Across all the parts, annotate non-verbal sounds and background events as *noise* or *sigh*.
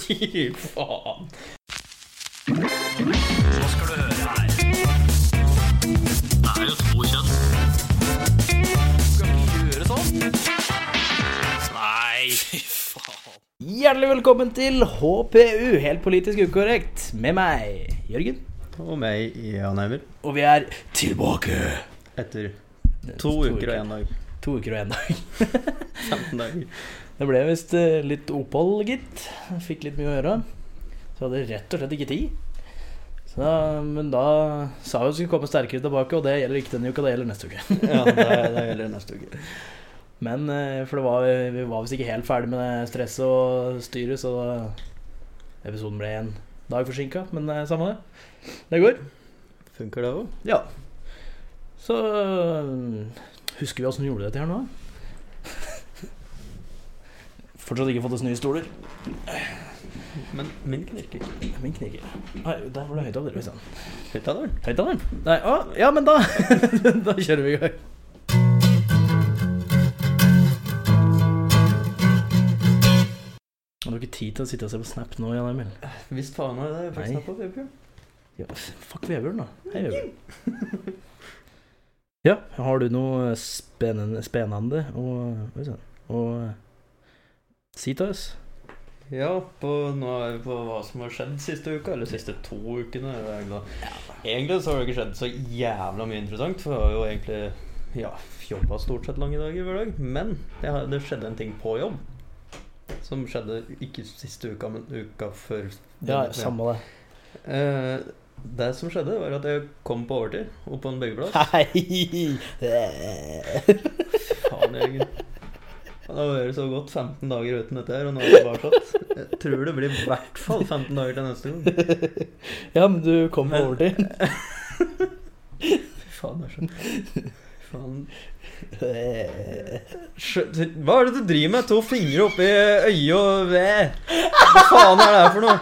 Fy faen. Hva skal du høre her? Det er jo to kjønn. Skal vi gjøre sånn? Nei, fy faen. Hjertelig velkommen til HPU, helt politisk ukorrekt, med meg, Jørgen. Og meg, Jan Heimer. Og vi er tilbake. Etter to uker og én dag. To uker og én dag. *laughs* 15 dager. Det ble visst eh, litt opphold, gitt. Fikk litt mye å gjøre. Så hadde jeg rett og slett ikke tid. Så, men da sa vi at vi skulle komme sterkere tilbake, og det gjelder ikke denne uka, det gjelder neste uke. *laughs* Ja, det, det gjelder neste uke. Men eh, for det var, vi var visst ikke helt ferdig med stresset og styret, så episoden ble en dag forsinka. Men det er samme det. Det går. Funker det òg? Ja. Så husker vi åssen vi gjorde dette her nå? Fortsatt ikke fått oss nye stoler. Men min knirker. Min knirker. Nei, der var det høyttaler. Sann. Høyttaleren? Høyttaleren? Nei, å, ja, men da *laughs* Da kjører vi i gang. Har du ikke tid til å sitte og se på Snap nå, Jan Emil? Visst faen har det det. Jeg fikk snap på Vebjørn. Ja, fuck Vebjørn, da. Hei, Vebjørn. *laughs* Ja, har du noe spennende, spennende å, å si til oss? Ja, på, nå er vi på hva som har skjedd siste uka, eller siste to ukene. Egentlig så har det ikke skjedd så jævla mye interessant, for jeg har jo egentlig ja, jobba stort sett lange dager hver dag. Men det, har, det skjedde en ting på jobb. Som skjedde ikke siste uka, men uka før. Ja, samme det. Eh, det som skjedde, var at jeg kom på overtid opp på en byggeplass. Hei! Faen, Jørgen. Det har vært så godt 15 dager uten dette her, og nå er det bare sånn. Jeg tror det blir i hvert fall 15 dager til neste gang. Ja, men du kom på overtid. Fy faen. Fy Faen. Hva er det du driver med? To fingre oppi øyet og ved. Hva faen er det her for noe?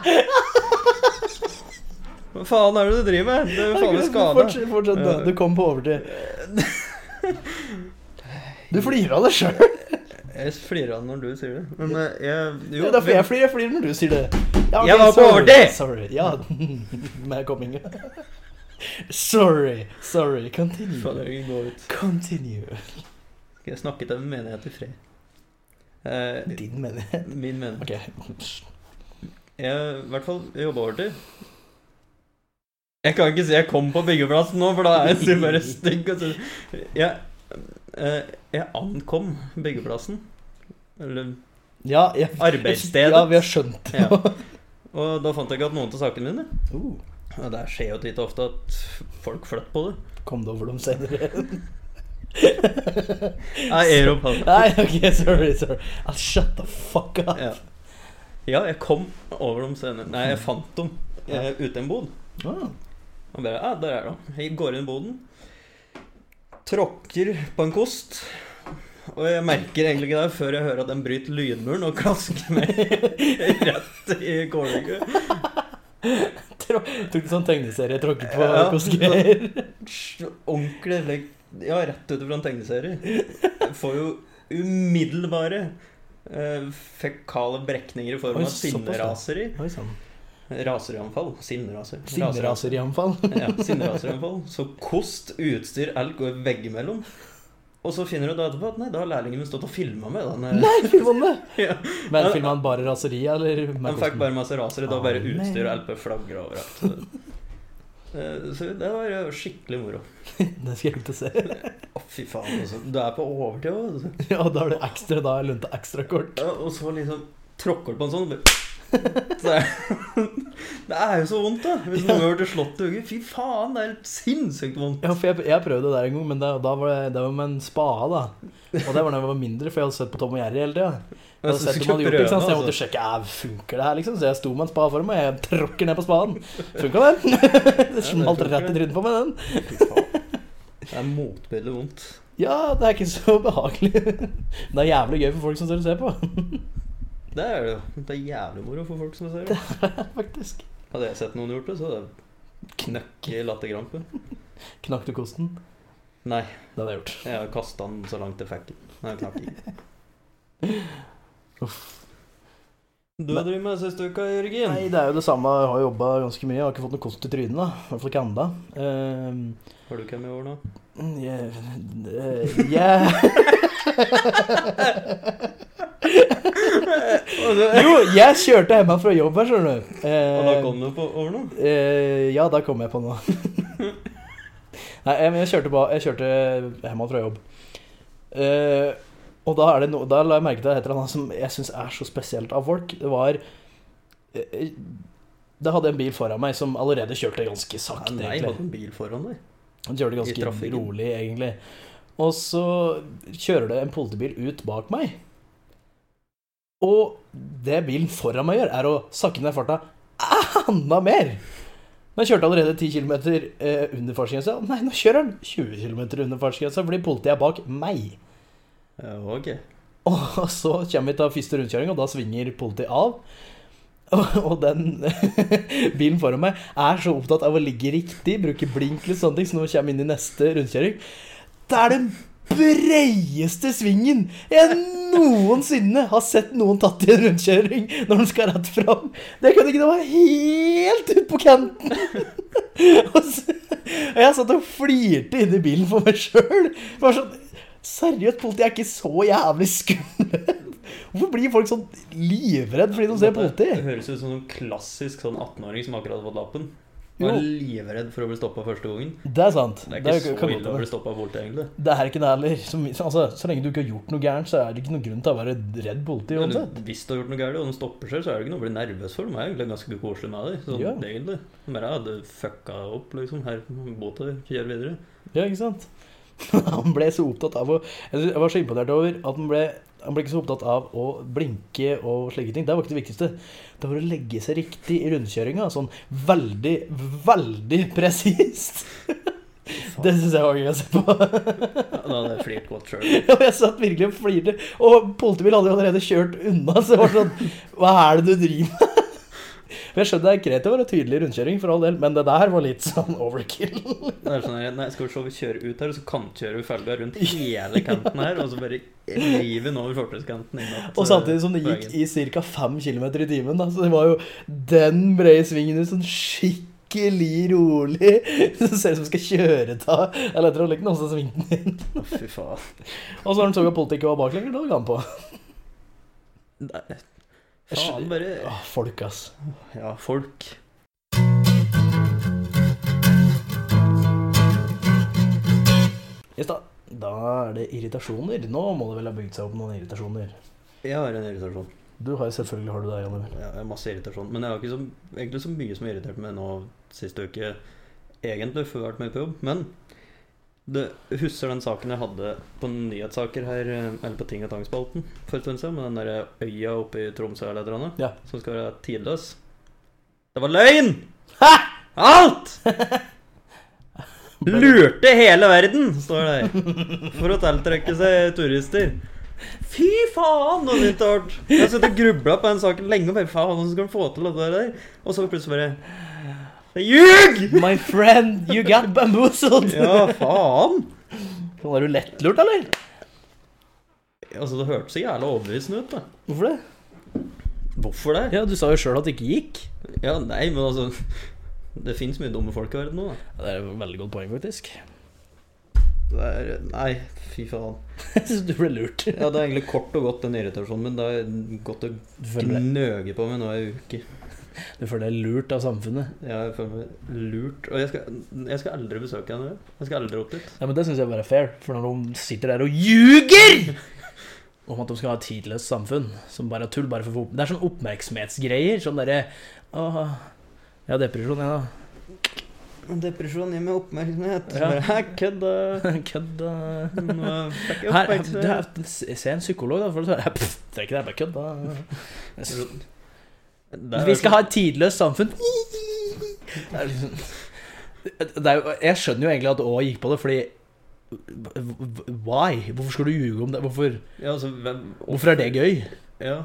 Hva faen er det du driver med? Du er faen meg skada. Fortsett, fortsett da. Du kom på overtid. Du flirer av det sjøl. Jeg flirer av det når du sier det. Men eh, jeg Det er derfor jeg flirer. Jeg flirer når du sier det. Ja, okay, Jeg var på overtid! Sorry. Ja, *laughs* med coming. Sorry. Sorry. Continue. Faen. Continue. Skal jeg snakke til en menighet i fred? Eh, Din menighet? min menighet. Ok. Jeg i hvert fall jobba overtid. Jeg kan ikke si jeg kom på byggeplassen nå, for da er jeg så *laughs* bare stygg. Jeg, eh, jeg ankom byggeplassen. Eller Ja, jeg, Arbeidsstedet. Ja, vi har skjønt det. Ja. Og da fant jeg ikke at noen til sakene mine. Uh, Og det skjer jo titt og ofte at folk flytter på det. kom det over dem senere? *laughs* Nei, Aeroplan. *laughs* Nei, ok, sorry, sorry. I'll shut the fuck up. Ja. ja, jeg kom over dem senere. Nei, jeg fant dem eh, ute i en bod. Ah, Og bare, ja, der er de. Jeg går inn i boden. Tråkker på en kost. Og jeg merker egentlig ikke det før jeg hører at den bryter lydmuren og klasker meg *laughs* rett i kålhugget. Tok du sånn tegneserie, tråkket på Ja. kostgreier? *laughs* Ordentlig like, Ja, rett ut fra en tegneserie. Jeg får jo umiddelbare eh, fekale brekninger i form av sinneraseri. Oi sann. Raserianfall. Sinneraser. Sinneraserianfall. Ja, sinneraseranfall. Så kost, utstyr, alt går veggimellom. Og så finner du da etterpå at nei, da har lærlingen min stått og filma med den. eh, Nei, filma det? *laughs* Ja. Men filma han bare raseriet, eller? Han fikk bare masse rasere. Da bare utstyr og LP flagrer overalt. Eh, Så det var skikkelig moro. *laughs* Det skal jeg ikke se. *laughs* Å, fy faen. Altså. Du er på overtid òg. Ja, da er det ekstra, da er lunta ekstra kort. Ja, og så liksom tråkker du på en sånn *laughs* så *laughs* Det er jo så vondt, da. Hvis noen har blitt slått i hodet. Fy faen, det er helt sinnssykt vondt. Ja, for jeg, jeg prøvde det der en gang, men da, da var det, det var med en spade, da. Og det var da jeg var mindre, for jeg hadde sett på Tom og Jerry hele tida. Jeg Jeg sett hadde gjort sant? Så jeg måtte altså. sjekke ja, funker det her, liksom. Så jeg sto med en spade for meg, og jeg tråkker ned på spaden. Funka den? det smalt *laughs* rett i trynet på meg, den. Det er motbillig vondt. Ja, det er ikke så behagelig. Det er jævlig gøy for folk som står og ser på. Det er det jo. Det er jævlig moro for folk som ser det. *laughs* Faktisk. Hadde jeg sett noen gjort det, så hadde jeg knøkk i latterkrampe. *laughs* Knakk du kosten? Nei, Det hadde jeg gjort. jeg har kasta den så langt jeg fikk den. Jeg klarte ikke. *laughs* Du har drevet med siste uka, Jørgen? Nei, det er jo det samme. Jeg har jobba ganske mye. Jeg har ikke fått noe kost i trynet, da. I hvert fall ikke ennå. Uh, Har du hvem i år nå? Yeah, uh, *laughs* yeah. Jo, jeg kjørte hjemme fra jobb her, skjønner du. Eh, Og da kom du på over nå? eh, ja, da kom jeg på noe. *laughs* Nei, eh, men jeg kjørte, på, jeg kjørte hjemme fra jobb. Eh, og da, er det no, da la jeg merke til et eller annet som jeg syns er så spesielt av folk. Det var eh, Det hadde en bil foran meg som allerede kjørte ganske sakte. Nei, egentlig. hadde en bil foran deg. Han kjører det ganske rolig, egentlig. Og så kjører det en politibil ut bak meg. Og det bilen foran meg gjør, er å sakke ned farta enda mer. Men jeg kjørte allerede 10 km eh, under fartsgrensa. Nei, nå kjører han 20 km under fartsgrensa fordi politiet er bak meg. Ja, ok. Og så kommer vi til første rundkjøring, og da svinger politiet av. Og den *laughs* bilen foran meg er så opptatt av å ligge riktig, bruke blinklys og sånne ting, så nå kommer jeg inn i neste rundkjøring Det er den breieste svingen jeg noensinne har sett noen tatt i en rundkjøring når de skal rett fram. Det kunne ikke Det var helt ut på kanten. *laughs* Og, og jeg satt og flirte inni bilen for meg sjøl. Sånn, Seriøst, politiet er ikke så jævlig skumle. Hvorfor blir folk sånn livredd fordi de ser politi? Det høres ut som en klassisk sånn 18-åring som akkurat har fått lappen. Og er livredd for å bli stoppa første gangen. Det er sant. Det er Det ikke er- så ille å bli stoppa av politiet, egentlig. Det er ikke det heller. Så, altså, så lenge du ikke har gjort noe gærent, så er det ikke noen grunn til å være redd politi uansett. hvis du har gjort noe gærent, og de stopper seg, så er det ikke noe å bli nervøs for. De er egentlig ganske koselige med deg. Sånn, Ja. egentlig. Bare jeg hadde fucka opp, liksom. Her, båta kjører videre. Ja, ikke sant? *laughs* Han ble så opptatt av å jeg var så imponert over at han ble han ble ikke så opptatt av å blinke og slike ting. Det var ikke det viktigste. Det var å legge seg riktig i rundkjøringa. Sånn veldig, veldig presist. Det syns jeg var gøy å se på. Ja, da hadde jeg flirt godt sjøl. *laughs* Ja, jeg satt virkelig og flirte. Og politibil hadde jo allerede kjørt unna, så det var sånn Hva er det du driver med? Men jeg skjønner det er greit å være tydelig rundkjøring, for all del, men det der var litt sånn overkill. Det er sånn, nei, skal vi se, vi kjører ut her, og så kantkjører vi felga rundt hele kanten her, og så bare river den over fortauskanten Og samtidig som det gikk i ca. 5 km i timen, da, så det var jo den brede svingen ut sånn skikkelig rolig. *laughs* Så ser ut som skal kjøre ta Eller etter å legge noen som svingte den inn. Fy faen. Og så når han så at politiet ikke var bak lenger, da ga han på. Nei, Faen, bare Åh, folk, ass. Ja, folk. Yes, da. da er det irritasjoner. Nå må det vel ha bygd seg opp noen irritasjoner. Jeg har en irritasjon. Du har selvfølgelig har du det, Jan Ja, jeg har masse irritasjon. Men jeg har ikke så, egentlig så mye som har irritert meg nå siste uke. Egentlig før jeg har vært med på jobb. Men det, jeg husker den saken jeg hadde på nyhetssaker her, eh, eller på Ting og Tang-spalten for en stund siden, med den der øya oppe i Tromsø eller et annet, Ja. som skal være tidløs. Det var løgn! Alt! *laughs* *laughs* Lurte hele verden, står det. For å tiltrekke seg turister. Fy faen, noe nytt og hardt. Jeg har sittet og grubla på den saken lenge. og bare, faen, hvordan skal du få til dette der? Og så plutselig bare Det ljug! My friend, you got bamboozled! *laughs* Ja, faen. Var du lettlurt, eller? Altså, Det hørtes så jævla overbevisende ut. da Hvorfor det? Hvorfor det? Ja, Du sa jo sjøl at det ikke gikk. Ja, nei, men altså Det fins mye dumme folk i verden nå. da Ja, det er et veldig godt poeng, faktisk. Det er, Nei, fy faen. *laughs* Jeg syns du ble lurt. Ja, Det er egentlig kort og godt den irritasjonen min. Det har gått og gnøget på meg nå i ei uke. Du føler deg lurt av samfunnet. Ja, Jeg føler meg lurt. Og jeg skal, jeg skal aldri besøke henne. Jeg skal aldri opp dit. Ja, men Det syns jeg bare er fair, for når de sitter der og ljuger *laughs* om at de skal ha et tidløst samfunn som bare er tull bare for å Det er sånn oppmerksomhetsgreier. Sånn derre Åh, jeg har depresjon, jeg, da. Depresjon gir meg oppmerksomhet. Ja. Kødda. Kødda. *laughs* Jeg Her, oppmerksomhet. er, se en psykolog, da. For det er *laughs* ikke det, bare kødd. Er Vi skal ha et tidløst samfunn. Det er liksom jo, Jeg skjønner jo egentlig at Å gikk på det, fordi Why? Hvorfor skal du ljuge om det? Hvorfor, ja, altså, hvem, hvorfor er det gøy? Ja.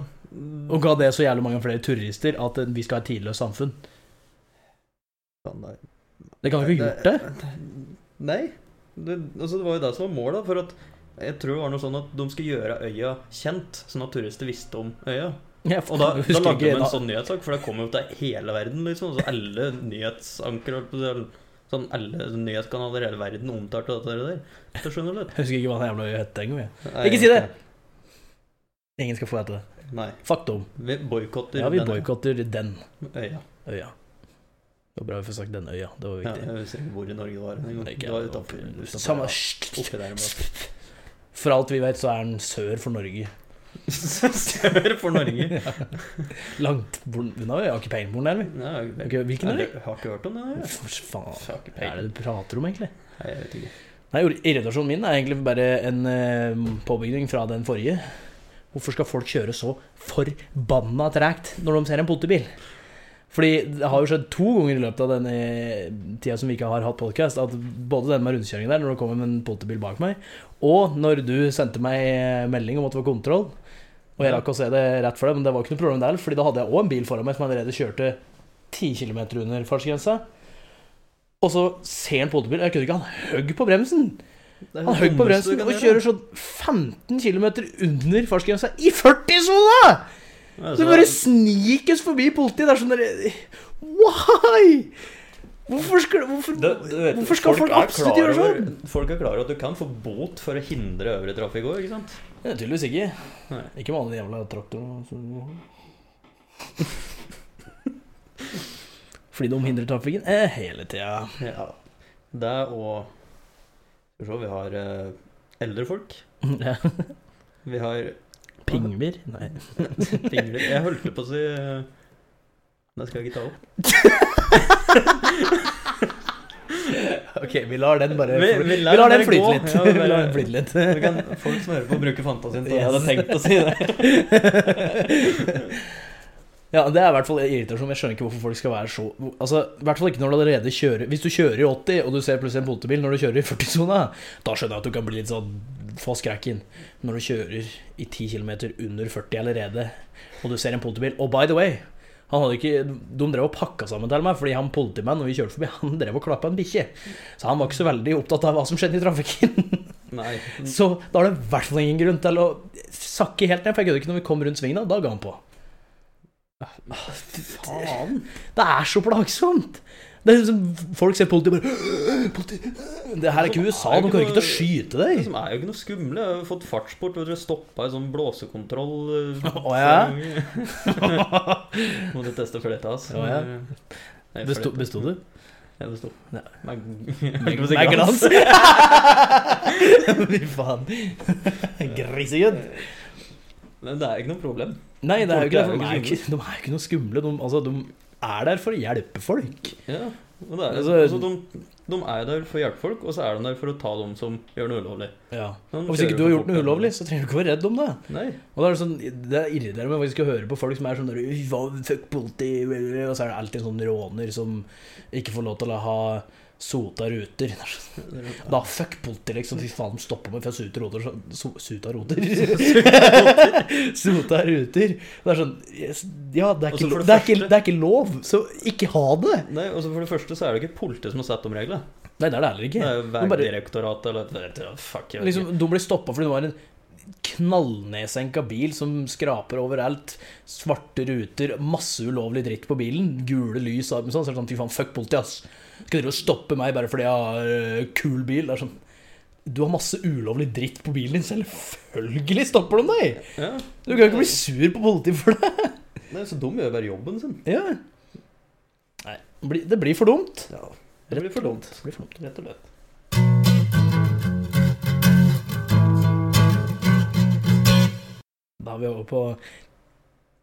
Og ga det så jævlig mange flere turister at vi skal ha et tidløst samfunn? Nei. Det kan jo ikke ha gjort det. Nei. Det, altså, det var jo det som var målet. For at jeg tror det var noe sånn at de skulle gjøre øya kjent, sånn at turister visste om øya. Ja, Og da, *laughs* da lagde de en sånn nyhetssak, for det kom jo til hele verden, liksom. Altså alle nyhetsanker Sånn alle nyhetskanaler i hele verden omtalte dette der. Det skjønner litt? Jeg husker ikke hva det jævla het engang. Ikke si det! Ingen skal få hete det. Nei. Fuck dem. Vi boikotter Ja, vi boikotter den øya. øya. Det var bra vi fikk sagt den øya. Det var Ja, viktig. jeg husker ikke hvor i Norge det var. Det er Det var jeg. utenfor- Samme. For alt vi vet, så er den sør for Norge. Sør for Norge. *laughs* Langt bort unna. Jeg har ikke peiling på den. Ja, hvilken er det? Jeg har ikke hørt om den. For faen. Er det du prater om, egentlig? Nei, jeg vet ikke. Nei, Irritasjonen min er egentlig bare en uh, påbygning fra den forrige. Hvorfor skal folk kjøre så forbanna tregt når de ser en politibil? Fordi det har jo skjedd to ganger i løpet av denne tida som vi ikke har hatt podkast, at både den med rundkjøringen der, når det kommer en politibil bak meg, og når du sendte meg melding om at det var kontroll, og jeg rakk å se det rett for deg, men det var ikke noe problem der, fordi da hadde jeg òg en bil foran meg som allerede kjørte 10 km under fartsgrensa. Og så ser han politibil, og jeg kunne ikke han høgg på bremsen. Han høgg på bremsen og kjører sånn 15 km under fartsgrensa i 40-sona! Så bare snikes forbi politiet. Det er sånn derre Why? Hvorfor skal, hvorfor, hvorfor skal folk, absolutt gjøre sånn? Folk er klar over at du kan få bot for å hindre øvrig trafikk òg, ikke sant? Ja, tydeligvis ikke. Nei. Ikke vanlig jævla traktor. *laughs* Fordi de hindrer trafikken eh, hele tida. Ja. Det og Skal vi se, vi har eh, eldre folk. *laughs* Ja. Vi har Pingler? Nei. *laughs* pingler. Jeg holdt på å si eh, Det skal jeg ikke ta opp. Ok, vi lar den bare Vi- vi, lar, Vi lar den flyte litt. Ja, *laughs* vi lar den flyte litt. Vi kan, folk som hører på, bruke fantasien til Yes. *laughs* Jeg hadde tenkt å si det. *laughs* Ja, det er i hvert fall irritasjon. Jeg skjønner ikke hvorfor folk skal være så Altså, I hvert fall ikke når du allerede kjører Hvis du kjører i 80, og du ser plutselig en politibil når du kjører i 40-sona, da skjønner jeg at du kan bli litt sånn få skrekken. Når du kjører i 10 km under 40 allerede, og du ser en politibil Og by the way, han hadde ikke, de drev og pakka sammen til meg, fordi han politimann når vi kjørte forbi, han drev og klappa en bikkje. Så han var ikke så veldig opptatt av hva som skjedde i trafikken. *laughs* Nei. *laughs* Så da er det i hvert fall ingen grunn til å sakke helt ned, for jeg kødder ikke når vi kom rundt svingen, da, da ga han på. Faen. Det er så plagsomt! Det er liksom, Folk ser politi bare politi. Det her er ikke USA, de kommer ikke til å skyte Det deg. som er jo ikke noe skumle. Jeg har fått fartsport du, Stoppa i sånn blåsekontroll. eh, Å, ja? *laughs* Må du teste fletta hans. Å, ja. Besto, du? Ja, besto. Ja. Med, Med, glans? Fy faen. *laughs* Grisegutt. Men det er ikke noe problem. Nei, det er jo ikke det. De er ikke, de er jo ikke noe skumle. De, altså, de er der for å hjelpe folk. Ja, og det er, Altså- altså, de, de er der for å hjelpe folk, og så er de der for å ta dem som gjør noe ulovlig. Ja. Og hvis ikke du har gjort noe ulovlig, så trenger du ikke være redd om det. Nei. Og Det er sånn, det irriterer meg faktisk å høre på folk som er sånn der, Fuck politi Og så er det alltid en sånn råner som ikke får lov til å ha sota *laughs* *laughs* ruter. Det er sånn, Da fuck politi, liksom. Fy faen, de stopper meg for jeg sute roter. så- so- Suta roter? Sota ruter. Det er sånn Ja, det er, ikke, det det, er ikke, det er ikke lov, så ikke ha det! Nei, altså For det første så er det ikke politiet som har satt om reglene. Nei, det er det heller Det ikke. er jo De bare- Vegdirektoratet eller Fuck, jeg Liksom, de blir stoppa fordi det var en knallnedsenka bil som skraper overalt. Svarte ruter, masse ulovlig dritt på bilen. Gule lys. og Sånn, så er det sånn, Fy faen, fuck politiet, ass. Skal dere stoppe meg bare fordi jeg har øh, kul bil? Det er sånn Du har masse ulovlig dritt på bilen din. Selvfølgelig stopper de deg! Ja. Du kan jo ikke bli sur på politiet for det. Nei, så dum gjør bare jobben sin. Ja. Nei, det blir for dumt. Ja, det blir for dumt. Det blir for dumt. Rett og slett. Da er vi over på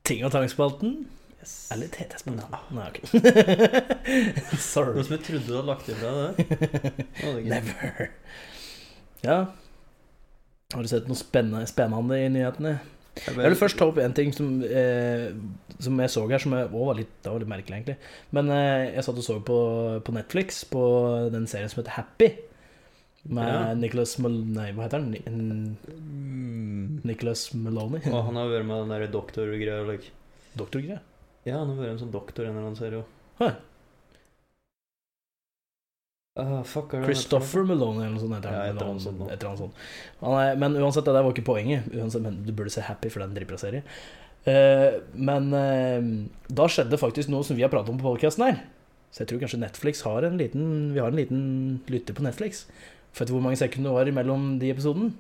ting og tang-spalten. Yes. Eller TT-spalten. Nei, ok. *laughs* Sorry. Noe som jeg trodde du hadde lagt ifra det. *laughs* Never. Ja. Har du sett noe spennende, spennende i nyhetene? Jeg Jeg vil først ta opp en ting som, eh, som jeg så her, som jeg, var litt, det var litt merkelig, egentlig. Men eh, jeg satt og så på, på Netflix på den serien som heter Happy. Med Ja. Nicholas Mal... Nei, hva heter han? N- Mm. Nicholas Maloney? Og han har vært med den der doktorgreia. Like. Doktorgreie? Ja, han har vært en sånn doktor i en eller annen serie òg. Hæ. Ah, fuck, er Christopher Maloney eller noe sånt. heter han. annet sånt noe-. Han er, men uansett, det der var ikke poenget. Uansett, men du burde se Happy, for det er en dritbra serie. Uh, men uh, da skjedde faktisk noe som vi har pratet om på podcasten her. Så jeg tror kanskje Netflix har en liten Vi har en liten lytter på Netflix. Vet du hvor mange sekunder det var mellom de episoden?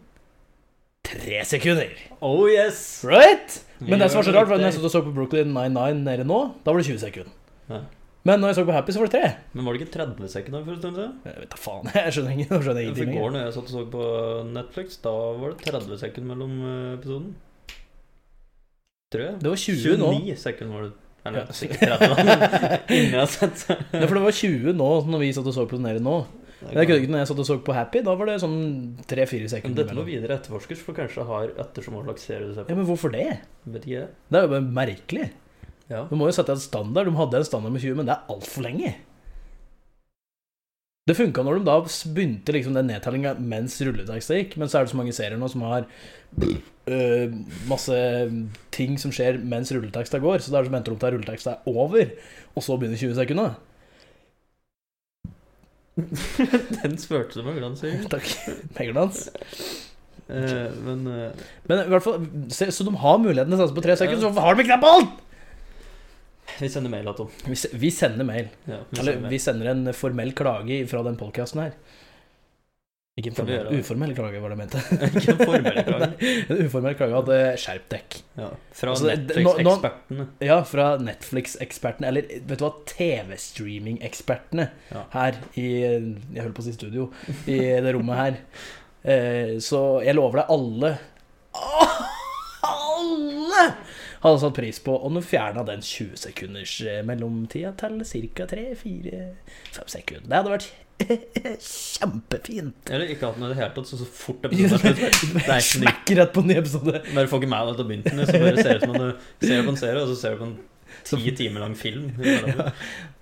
Tre sekunder! Oh yes! Right? Men det som var så rart, var når jeg så på Brooklyn 99 nede nå, da var det 20 sekunder. Ja. Men når jeg så på Happy, så var det tre. Men var det ikke 30 sekunder for en stund siden? Jeg vet da faen, *laughs* jeg skjønner, ingen jeg skjønner ingenting. I går når jeg satt og så på Netflix, da var det 30 sekunder mellom eh, episoden. Tror jeg. Det var 20 nå. 29 sekunder var det. Eller Ja. sikkert 30, *laughs* Ingen har sett *laughs* Ja, for det var 20 nå, når vi satt og så på den nede nå. Men jeg kødder ikke når jeg satt og så på Happy, da var det sånn 3-4 Men sekunder dette må videre etterforskes, for kanskje har ettersom hva slags serie du ser Ja, men hvorfor det? Vet ikke. Det er jo bare merkelig. Ja. Du må jo sette en standard. De hadde en standard med 20, men det er altfor lenge. Det funka når de da begynte liksom den nedtellinga mens rulleteksta gikk, men så er det så mange serier nå som har *clears throat* øh, masse ting som skjer mens rulleteksta går, så da er det som venter opp til rulleteksta er over, og så begynner 20 sekunder. *laughs* Den spurte du med glans i. Takk. Megerdans. Eh, men eh, Men i hvert fall, se, Så de har muligheten til å satse på tre sekunder, så hvorfor har de ikke det på alt?! vi sender mail til Vi, se- vi sender mail. Ja, vi Eller sender mail. vi sender en formell klage fra den podkasten her. Ikke en formell, uformell klage, var det jeg mente. *laughs* Ikke en formell *laughs* klage. en uformell klage hadde skjerpt skjerp dekk. Ja, fra Altså, Netflix-ekspertene. Ja, fra Netflix-ekspertene, eller vet du hva, TV-streaming-ekspertene Ja. her i Jeg holdt på å si studio, i det rommet her. Eh, så jeg lover deg, alle Alle hadde satt pris på om du fjerna den 20 sekunders eh, mellomtida til ca. 3-4-5 sekunder. Det hadde vært *laughs* kjempefint. Eller ikke hatt den i det hele tatt, så, så fort episoden er slutt. Det er ikke nytt. Smekk rett på en ny episode. Bare får ikke med deg til å begynne med, så bare ser det ut som at du ser på en serie, og så ser du på en ti timer lang film. *laughs* Ja.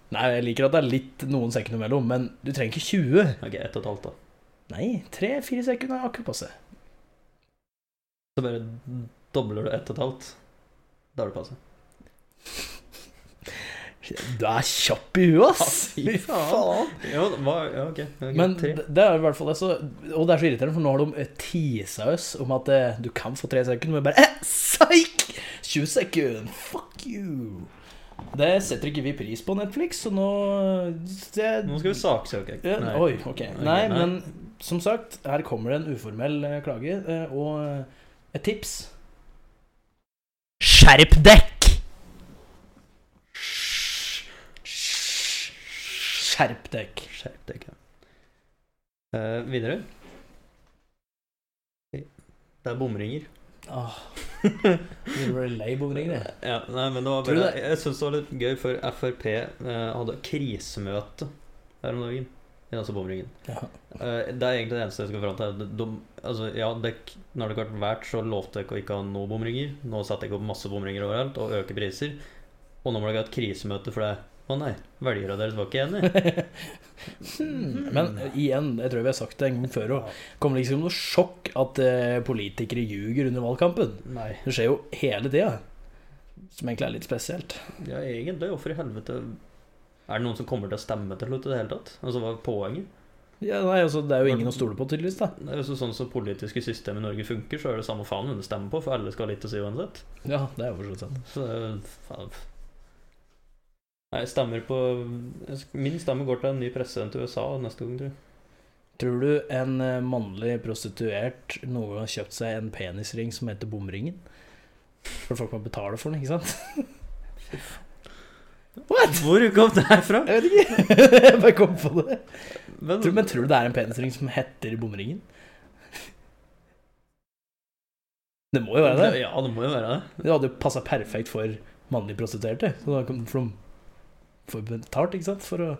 Nei, jeg liker at det er litt noen sekunder mellom, men du trenger ikke 20. Ok, ett og et halvt, da. Nei, 3-4 sekunder er akkurat passe. Så bare dobler du ett og et halvt. Da er det passe. Du er kjapp i huet, ass! *laughs* Ja, fy faen. Ja, hva, ja ok. Okay, Men det det er i hvert fall det, så, Og det er så irriterende, for nå har de eh, teasa oss om at eh, du kan få tre sekunder, men bare eh, Psyk! 20 sekunder! Fuck you! Det setter ikke vi pris på Netflix, så nå det, Nå skal vi saksøke. Okay. Nei. Oi, ok. Nei, nei. men som sagt, her kommer det en uformell eh, klage, eh, og eh, et tips. Skjerp dekk! Skjerp dekk. Skjerp deg. ja. Uh, videre. Det er bomringer. Åh, *laughs* du lei bomringer, jeg? Ja, nei, men det var bare det? Jeg syns det var litt gøy, for Frp eh, hadde krisemøte her om dagen. I altså bomringen. Ja. Eh, det er egentlig det eneste jeg skal fram til. De, altså, ja, dek, når det har vært så lovte dere å ikke ha noen bomringer. Nå setter jeg opp masse bomringer overalt og øker priser. Og nå må dere ha et krisemøte for det. Å nei, velgerne deres var ikke enige. *laughs* Hmm. Men igjen, jeg tror vi har sagt det en gang før òg, kommer det liksom noe sjokk at eh, politikere ljuger under valgkampen. Nei. Det skjer jo hele tida. Som egentlig er litt spesielt. Ja, egentlig. Hvorfor i helvete Er det noen som kommer til å stemme til slutt i det hele tatt? Altså, hva er poenget? Ja, nei, altså, det er jo ingen å stole på, tydeligvis. da Det er jo sånn som politiske system i Norge funker, så er det samme faen hvem du stemmer på, for alle skal ha litt å si uansett. Ja, det er jo for så vidt sant. Så det er jo faen Nei, stemmer på Min stemme går til en ny president i USA neste gang, tror jeg. Tror du en eh, mannlig prostituert noen gang har kjøpt seg en penisring som heter Bomringen? For folk må betale for den, ikke sant? *laughs* What? Hvor kom det her fra? Jeg vet ikke. *laughs* jeg bare kom på det. Men, Tror, men tror du det er en penisring som heter Bomringen? Det må jo være det. Ja, det må jo være det. Det hadde jo passa perfekt for mannlige prostituerte. Så da kom det de får betalt, ikke sant? For å,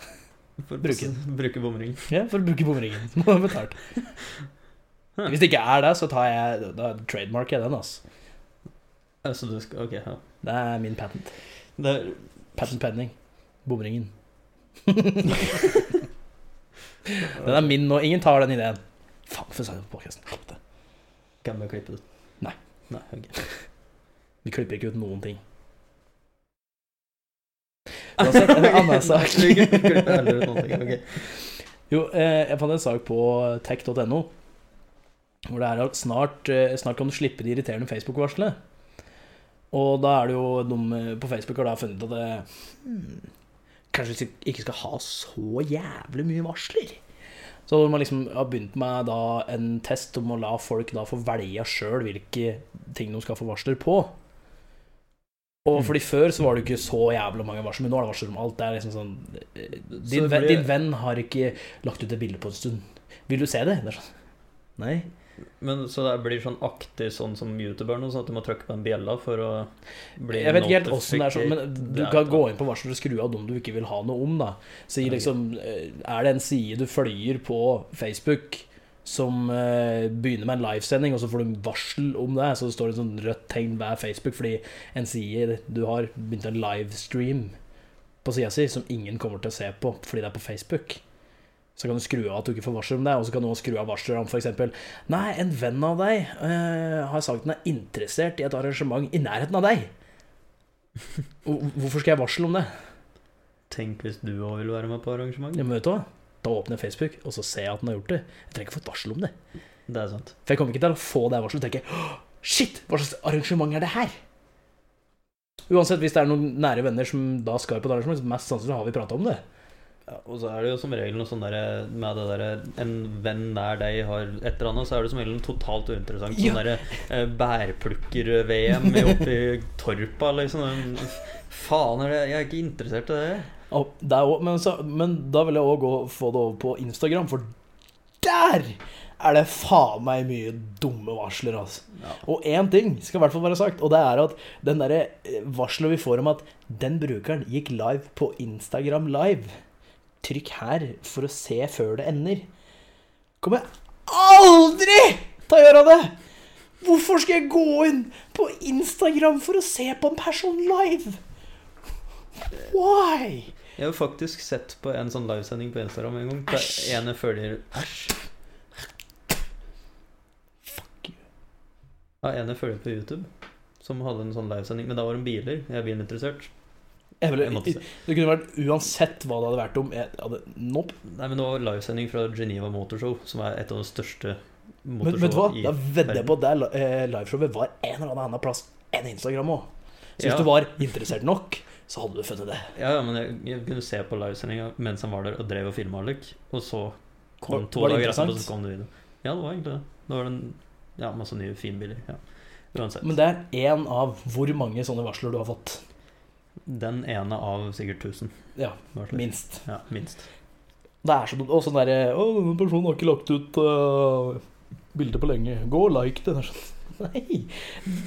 *laughs* For Bruke Bruke bomringen. ja, for å bruke bomringen. Så *laughs* må ha betalt. Hvis det ikke er det, så tar jeg Da trademarker jeg den, altså. Altså, du skal Ok, ja. Det er min patent. Det er Patent pending. Bomringen. *laughs* den er min nå. Ingen tar den ideen. Faen, for sa jeg på podkasten? Kan vi klippe det? Nei. Nei, ok. Vi klipper ikke ut noen ting. Uansett, en *laughs* annen sak. Jo, eh, jeg fant en sak på tech.no hvor det er at snart, eh, snart kan du slippe de irriterende Facebook-varslene. Og da er det jo de eh, på Facebook har da funnet at det hmm, kanskje ikke skal ha så jævlig mye varsler. Så man liksom har begynt med en test om å la folk da få velge sjøl hvilke ting de skal få varsler på. Og Mm. fordi Før så var det jo ikke så jævla mange varsler, men nå er det varsler om alt. Det er liksom sånn eh, din, blir- din venn har ikke lagt ut et bilde på en stund. Vil du se det? det sånn. Nei. Men Så det blir sånn aktig sånn som youtuberne, sånn at du må trykke på en bjella for å bli Jeg vet ikke helt åssen det er sånn, men du kan gå inn på varsler og skru av dem du ikke vil ha noe om. da Si liksom eh, Er det en side du følger på Facebook som eh, begynner med en livesending, og så får du varsel om det, så står det sånn rødt tegn hver Facebook fordi en side du har begynt en livestream på sida si som ingen kommer til å se på fordi det er på Facebook. Så kan du skru av at du ikke får varsel om det, og så kan du også skru av varsler om f.eks.: Nei, en venn av deg uh, har sagt den er interessert i et arrangement i nærheten av deg. *laughs* Hvorfor skal jeg varsle om det? Tenk hvis du òg vil være med på arrangementet. Ja, men vet du hva? Da åpner jeg Facebook, og så ser jeg at den har gjort det. Jeg trenger ikke få et varsel om det. Det er sant. For jeg kommer ikke til å få det varselet og tenke Shit, hva slags arrangement er det her? Uansett, hvis det er noen nære venner som da skal på et arrangement, så mest sannsynlig har vi prata om det. Ja, og så er det jo som regel noe sånn derre med det derre En venn nær deg har et eller annet, så er det som regel noe totalt uinteressant. Ja. Sånn derre eh, bærplukker-VM oppe i Torpa, liksom. Faen, er det Jeg er ikke interessert i det. Og det også, men, så, men da vil jeg òg få det over på Instagram, for der er det faen meg mye dumme varsler, altså. Ja. Og én ting skal i hvert fall være sagt, og det er at den derre eh, varselet vi får om at den brukeren gikk live på Instagram live Trykk her for å se før det ender. Kommer jeg aldri til å gjøre det! Hvorfor skal jeg gå inn på Instagram for å se på en person live? Why? Jeg har faktisk sett på en sånn livesending på Instagram en gang. Der ene følger Æsj. Fuck you. Ja, ene følger på YouTube, som hadde en sånn livesending. Men da var det biler. Jeg er bilinteressert. Jeg det kunne vært uansett hva det hadde vært om jeg hadde Nope. Nei, men det var livesending fra Geneva Motorshow, som er et av de største Men vet du hva? Da vedder jeg på at det eh, liveshowet var en eller annen plass enn Instagram òg. Så hvis Ja. du var interessert nok, så hadde du funnet det. Ja, ja, men jeg, jeg kunne se på livesendinga mens han var der og drev og filma. Og så kom to dager etterpå, så kom det video. Ja, det var egentlig det. Det var en, ja, masse nye finbiler. Ja. Uansett. Men det er én av hvor mange sånne varsler du har fått. Den ene av sikkert 1000. Ja, minst. Ja, minst. Det er sånn. Og sånn derre Å, denne personen har ikke lagt ut uh, bilde på lenge. Gå og like det. Sånn *laughs* Nei!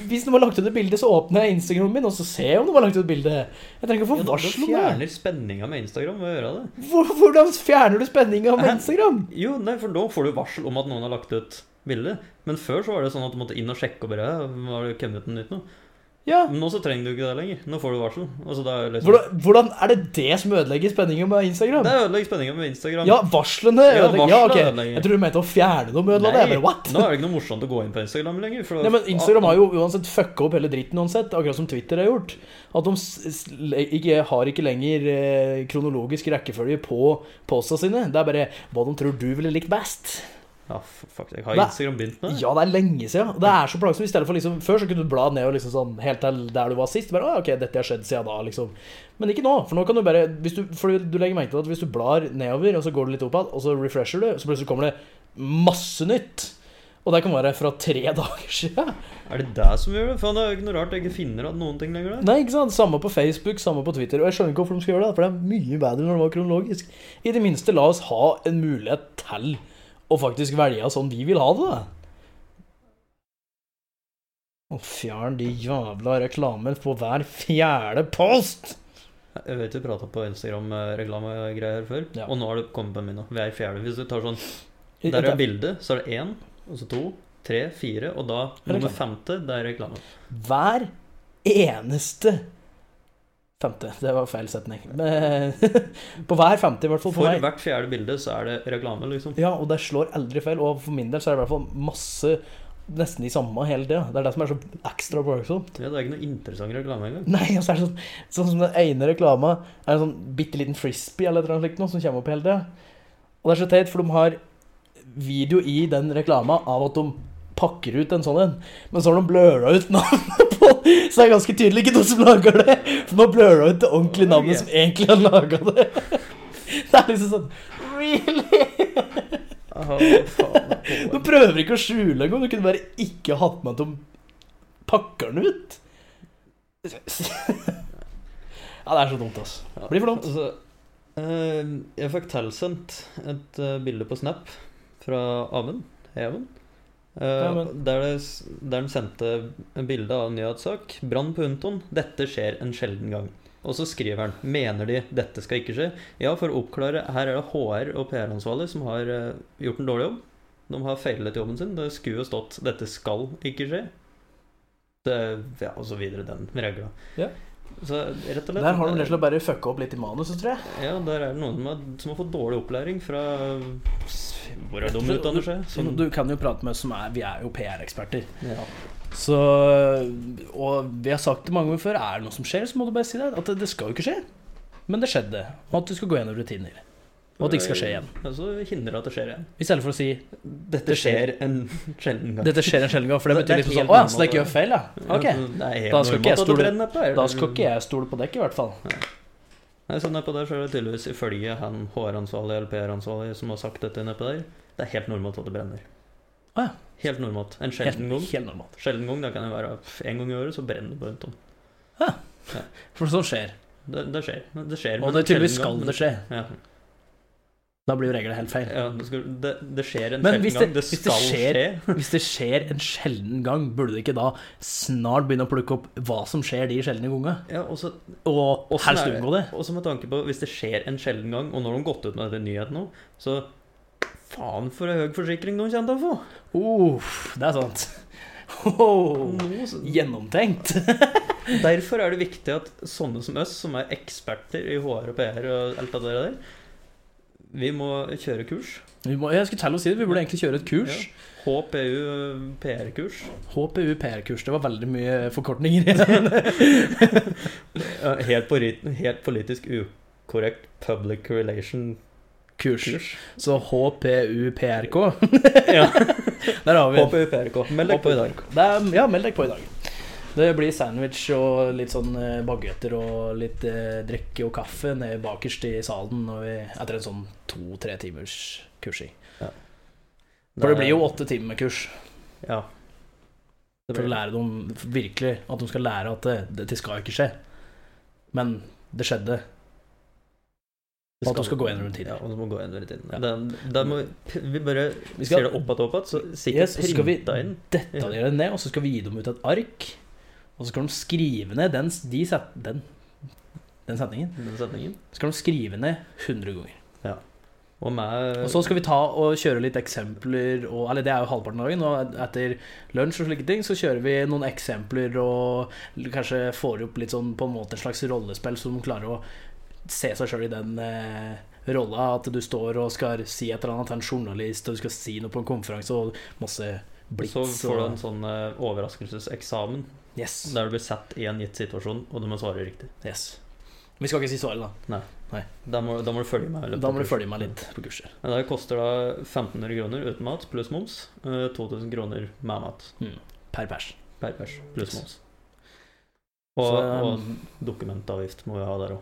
Hvis noen har lagt ut et bilde, så åpner jeg Instagramen min, og så ser jeg om noen har lagt ut bilde. Jeg trenger ikke å få varsel det om det. fjerner spenninga med Instagram ved å gjøre det. Hvordan fjerner du spenninga med Instagram? Instagram? Jo, nei, for da får du varsel om at noen har lagt ut bilde. Men før så var det sånn at du måtte inn og sjekke og bare Har det kommet ut nytt? Ja. Men nå så trenger du ikke det lenger. Nå får du varsel. Altså, det liksom Hvordan, hvordan er det det som ødelegger spenninga med Instagram? Det ødelegger spenninga med Instagram. Ja, varslene Ja, ødelegger. Ja, ok. varslene ødelegger. Jeg tror du mente å fjerne noe med det. Jeg bare, nå er det ikke noe morsomt å gå inn på Instagram lenger. For Nei, men Instagram har jo uansett fucka opp hele dritten uansett, akkurat som Twitter har gjort. At de ikke, har ikke lenger eh, kronologisk rekkefølge på posta sine. Det er bare hva de tror du ville likt best. Ja, f- fuck, jeg har Instagram begynt med det? Ja, det er lenge siden. Det er så plagsomt. I stedet for liksom Før så kunne du bla ned og liksom sånn helt til der du var sist. Bare, ok, dette har skjedd siden da, liksom. Men ikke nå. For nå kan du bare hvis du, For du legger merke til at hvis du blar nedover, og så går du litt opp igjen, og så refresher du, så plutselig kommer det masse nytt. Og det kan være fra tre *laughs* dager siden. Er det det som gjør det? Faen, det er jo ikke noe rart jeg ikke finner at noen ting lenger. Der. Nei, ikke sant? Samme på Facebook, samme på Twitter. Og jeg skjønner ikke hvorfor de skal gjøre det, for det er mye bedre når det var kronologisk. I det minste, la oss ha en mulighet til å faktisk velge sånn vi vil ha det. Og fjern de jævla reklamer på hver fjerde post! Jeg vet vi prata på Instagram-reklamegreier før, Ja. og nå har det kommet på min. Hver fjerde. Hvis du tar sånn Der er bildet, så er det én, og så to, tre, fire, og da nummer femte, det er reklame. Hver eneste Femte. Det var feil setning. Men, *laughs* på hver femte, i hvert fall for For hvert fjerde bilde så er det reklame, liksom. Ja, og det slår aldri feil. Og for min del så er det i hvert fall masse Nesten de samme hele tida. Det er det som er så ekstra plagsomt. Ja, det er ikke noe interessant reklame engang. Nei, og så er det sånn Sånn som den ene reklama er en sånn bitte liten frisbee eller noe slikt som kommer opp hele tida. Og det er så teit, for de har video i den reklama av at de pakker ut en sånn en, men så har de bløla ut navnet så det er ganske tydelig ikke noen som lager det. For nå blører bløra ut det ordentlige navnet som egentlig har laga det. Det er liksom sånn Really? Nå Du prøver ikke å skjule engang. Du kunne bare ikke hatt med at de pakker den ut. Ja, det er så dumt, altså. Blir for dumt. Altså, eh, jeg fikk tilsendt et eh, bilde på Snap fra Amund Even. Eh, der, det, der han sendte en bilde av en nyhetssak. 'Brann på Unton. Dette skjer en sjelden gang'. Og så skriver han 'Mener de dette skal ikke skje?' Ja, for å oppklare, her er det HR og PR-ansvarlig som har eh, gjort en dårlig jobb. De har feilet jobben sin. Det skulle jo stått 'Dette skal ikke skje'. Det, ja, og så videre den regla. Ja. Så rett og slett Der har de rett og slett bare fucka opp litt i manuset, tror jeg. ja, der er det noen som har, som har fått dårlig opplæring fra Hvor er de utdanner seg? Som, Du kan jo prate med oss som er Vi er jo PR-eksperter. ja. Så Og vi har sagt det mange ganger før. Er det noe som skjer, så må du bare si det. At det, det skal jo ikke skje. Men det skjedde. Og at du skal gå gjennom rutiner. Og at det ikke skal skje igjen. Ja, så hindrer at det skjer igjen. I stedet for å si Dette skjer en sjelden gang. dette skjer en sjelden gang. For det Det- det betyr liksom sånn Å ja, så det ikke gjør feil, ja. Ok. Det Da skal ikke jeg det stole-. Da skal ikke jeg stole på dekk, i hvert fall. Nei, så nedpå der så er det tydeligvis ifølge han HR-ansvarlig eller PR-ansvarlig som har sagt dette nedpå der, det er helt normalt at det brenner. Å ja. Helt normalt. En sjelden gang. helt normalt. Sjelden gang, det kan jo være en gang i året, så brenner det på rundt om. Ja, For sånn skjer. Det, det skjer. Det skjer Og det tydeligvis skal det skje. Ja. Da blir jo reglene helt feil. Ja, det, skal, det, det skjer en Men sjelden hvis det- gang. Det hvis det skal skjer- skje. Hvis det skjer en sjelden gang, burde du ikke da snart begynne å plukke opp hva som skjer de sjeldne gangene? Ja, og så Og Åssen helst unngå det? det? også med tanke på hvis det skjer en sjelden gang, og nå har de gått ut med denne nyheten nå, så faen for en høy forsikring de kommer til å få. Uff, det er sant. Oh, *laughs* gjennomtenkt. Derfor er det viktig at sånne som oss, som er eksperter i HR og PR og alt det der, vi må kjøre kurs. Vi må, jeg skulle til å si det, vi burde egentlig kjøre et kurs. HPU PR-kurs. HPU PR-kurs. Det var veldig mye forkortninger. *laughs* Ja, Helt, helt politisk ukorrekt public relation Kurs. kurs. Så HPU PRK. Ja, *laughs* Der har vi den. HPU PRK. Meld deg på i dag. Er, ja, meld deg på i dag. Det blir sandwich og litt sånn baguetter bagetter og litt eh, drikke og kaffe nede bakerst i salen vi, etter en sånn to-tre timers kursing. For det blir jo åtte timer med kurs. Ja. Det For å lære dem virkelig at de skal lære at det, dette skal ikke skje. Men det skjedde. Og at du skal gå en runde tiden. Ja, og du må gå gjennom rutinene. Ja. Da, da må vi, vi bare Vi skal- ser det opp igjen, opp igjen, så sikkert Yes, og printa inn. detaljere det ned, og så skal vi gi dem ut et ark. Og så skal de skrive ned den, de set, den, den setningen. den setningen. Så skal de skrive ned 100 ganger. Og med Og så skal vi ta og kjøre litt eksempler og, Eller det er jo halvparten av dagen. Og etter lunsj og slike ting så kjører vi noen eksempler og kanskje får opp litt sånn på en måte en slags rollespill, som klarer å se seg sjøl i den eh, rolla. At du står og skal si et eller annet til en journalist, og du skal si noe på en konferanse, og masse blitz. så får du en sånn eh, overraskelseseksamen yes, der du blir satt i en gitt situasjon, og du må svare riktig. yes. Vi skal ikke si svaret, da. Da må, da må du følge meg. Da må du følge meg litt på kurset. Ja, Det koster da 1500 kroner uten mat pluss moms. eh, 2000 kroner med mat Per pers. per pers pluss Yes. moms. Og, Så, um, og dokumentavgift må vi ha der òg.